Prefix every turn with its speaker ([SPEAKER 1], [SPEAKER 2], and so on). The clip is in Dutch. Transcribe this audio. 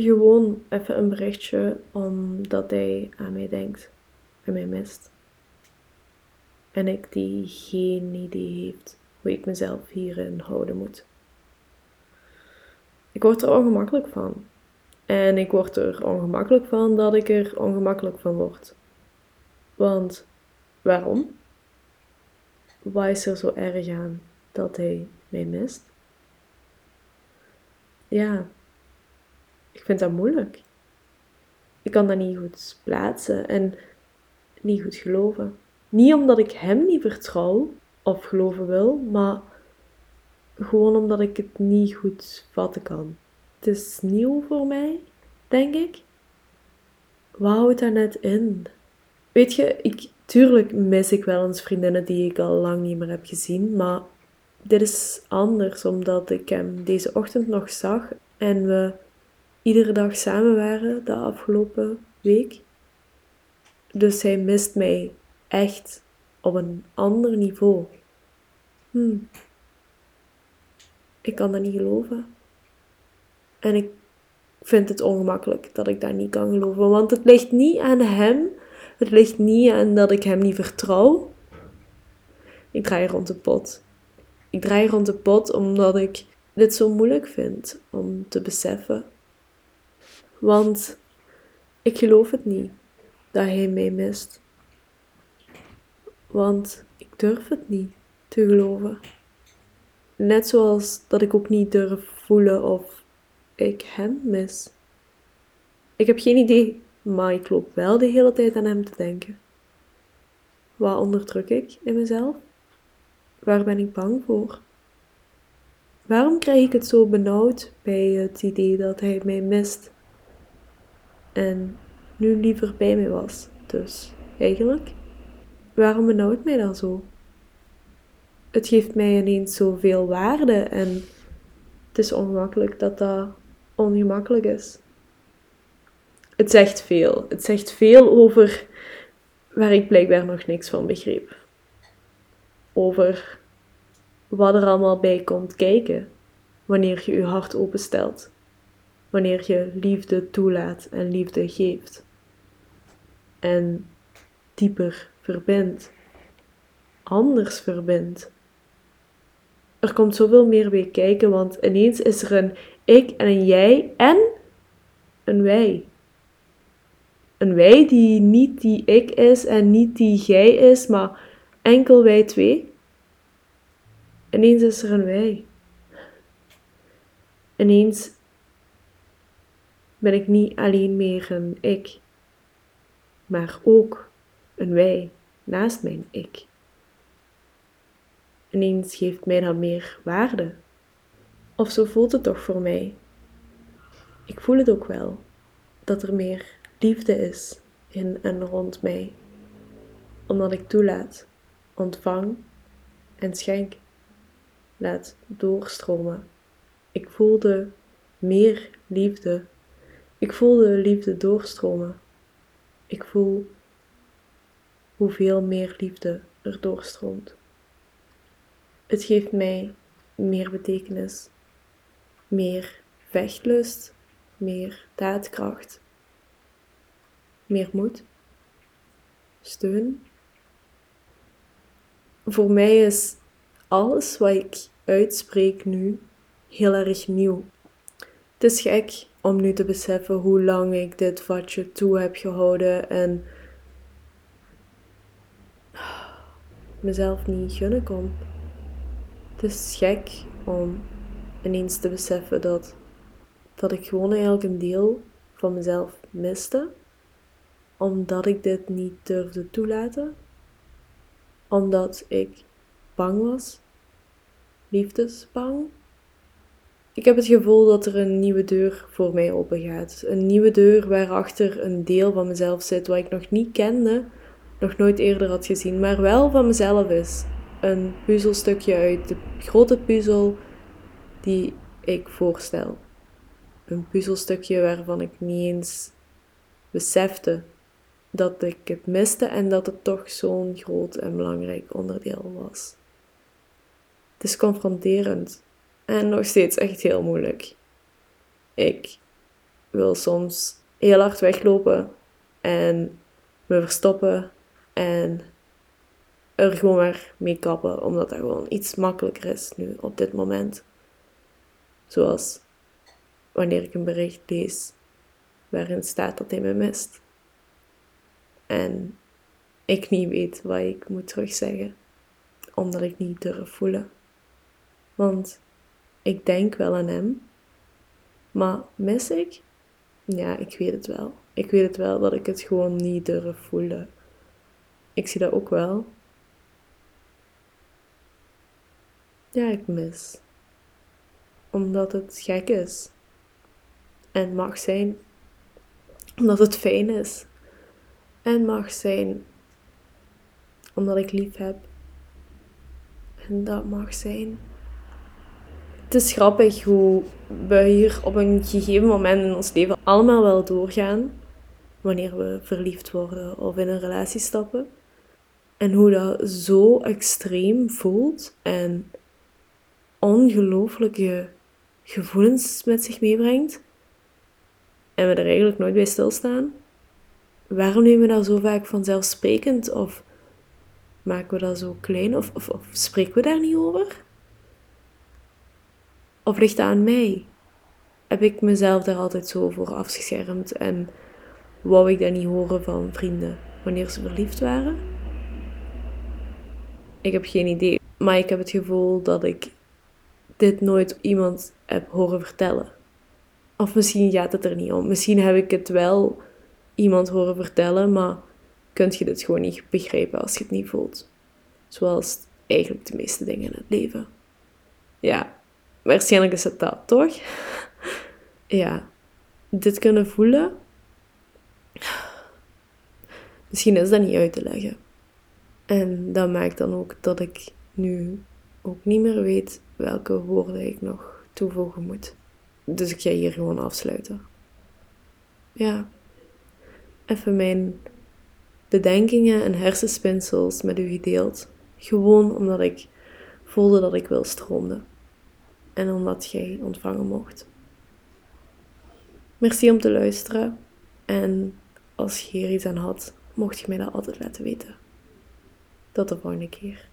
[SPEAKER 1] Gewoon even een berichtje omdat hij aan mij denkt en mij mist. En ik die geen idee heeft hoe ik mezelf hierin houden moet. Ik word er ongemakkelijk van. En ik word er ongemakkelijk van dat ik er ongemakkelijk van word. Want waarom? Wat is er zo erg aan dat hij mij mist? Ja, ik vind dat moeilijk. Ik kan dat niet goed plaatsen en niet goed geloven. Niet omdat ik hem niet vertrouw of geloven wil, maar gewoon omdat ik het niet goed vatten kan. Het is nieuw voor mij, denk ik. Wat houdt daar net in? Weet je, ik, tuurlijk mis ik wel eens vriendinnen die ik al lang niet meer heb gezien, maar dit is anders omdat ik hem deze ochtend nog zag en we iedere dag samen waren de afgelopen week. Dus hij mist mij echt op een ander niveau. Hm. Ik kan dat niet geloven. En ik vind het ongemakkelijk dat ik dat niet kan geloven. Want het ligt niet aan hem. Het ligt niet aan dat ik hem niet vertrouw. Ik draai rond de pot. Ik draai rond de pot omdat ik dit zo moeilijk vind om te beseffen. Want ik geloof het niet dat hij mij mist. Want ik durf het niet te geloven. Net zoals dat ik ook niet durf voelen of ik hem mis. Ik heb geen idee, maar ik loop wel de hele tijd aan hem te denken. Wat onderdruk ik in mezelf? Waar ben ik bang voor? Waarom krijg ik het zo benauwd bij het idee dat hij mij mist en nu liever bij mij was? Dus eigenlijk, waarom benauwt mij dat zo? Het geeft mij ineens zoveel waarde en het is ongemakkelijk dat dat ongemakkelijk is. Het zegt veel. Het zegt veel over waar ik blijkbaar nog niks van begreep. Over wat er allemaal bij komt kijken wanneer je je hart openstelt, wanneer je liefde toelaat en liefde geeft en dieper verbindt, anders verbindt. Er komt zoveel meer bij kijken, want ineens is er een ik en een jij en een wij. Een wij die niet die ik is en niet die jij is, maar enkel wij twee. Ineens is er een wij. Ineens ben ik niet alleen meer een ik, maar ook een wij naast mijn ik. Ineens geeft mij dat meer waarde. Of zo voelt het toch voor mij. Ik voel het ook wel, dat er meer liefde is in en rond mij, omdat ik toelaat, ontvang en schenk laat doorstromen. Ik voelde meer liefde. Ik voelde liefde doorstromen. Ik voel hoeveel meer liefde er doorstroomt. Het geeft mij meer betekenis, meer vechtlust, meer daadkracht, meer moed, steun. Voor mij is alles wat ik uitspreek nu heel erg nieuw. Het is gek om nu te beseffen hoe lang ik dit vatje toe heb gehouden en mezelf niet gunnen kon. Het is gek om ineens te beseffen dat, dat ik gewoon eigenlijk een deel van mezelf miste, omdat ik dit niet durfde toelaten, omdat ik bang was. Liefdesbang. Ik heb het gevoel dat er een nieuwe deur voor mij open gaat. Een nieuwe deur waarachter een deel van mezelf zit wat ik nog niet kende, nog nooit eerder had gezien, maar wel van mezelf is. Een puzzelstukje uit de grote puzzel die ik voorstel. Een puzzelstukje waarvan ik niet eens besefte dat ik het miste en dat het toch zo'n groot en belangrijk onderdeel was. Het is confronterend en nog steeds echt heel moeilijk. Ik wil soms heel hard weglopen en me verstoppen en er gewoon maar mee kappen, omdat dat gewoon iets makkelijker is nu op dit moment. Zoals wanneer ik een bericht lees waarin staat dat hij me mist. En ik niet weet wat ik moet terugzeggen, omdat ik niet durf voelen. Want ik denk wel aan hem, maar mis ik? Ja, ik weet het wel. Ik weet het wel dat ik het gewoon niet durf voelen. Ik zie dat ook wel. Ja, ik mis. Omdat het gek is. En mag zijn. Omdat het fijn is. En mag zijn. Omdat ik lief heb. En dat mag zijn. Het is grappig hoe we hier op een gegeven moment in ons leven allemaal wel doorgaan. Wanneer we verliefd worden of in een relatie stappen. En hoe dat zo extreem voelt en ongelooflijke gevoelens met zich meebrengt. En we er eigenlijk nooit bij stilstaan. Waarom nemen we dat zo vaak vanzelfsprekend? Of maken we dat zo klein? Of, of, of spreken we daar niet over? Of ligt aan mij? Heb ik mezelf daar altijd zo voor afgeschermd en wou ik dat niet horen van vrienden wanneer ze verliefd waren? Ik heb geen idee, maar ik heb het gevoel dat ik dit nooit iemand heb horen vertellen. Of misschien gaat het er niet om. Misschien heb ik het wel iemand horen vertellen, maar kunt je dit gewoon niet begrijpen als je het niet voelt. Zoals eigenlijk de meeste dingen in het leven. Ja, waarschijnlijk is het dat, toch? ja, dit kunnen voelen. Misschien is dat niet uit te leggen. En dat maakt dan ook dat ik nu ook niet meer weet welke woorden ik nog toevoegen moet. Dus ik ga hier gewoon afsluiten. Ja, even mijn bedenkingen en hersenspinsels met u gedeeld. Gewoon omdat ik voelde dat ik wil stroomde. En omdat jij ontvangen mocht. Merci om te luisteren. En als je hier iets aan had, mocht je mij dat altijd laten weten. Tot de volgende keer.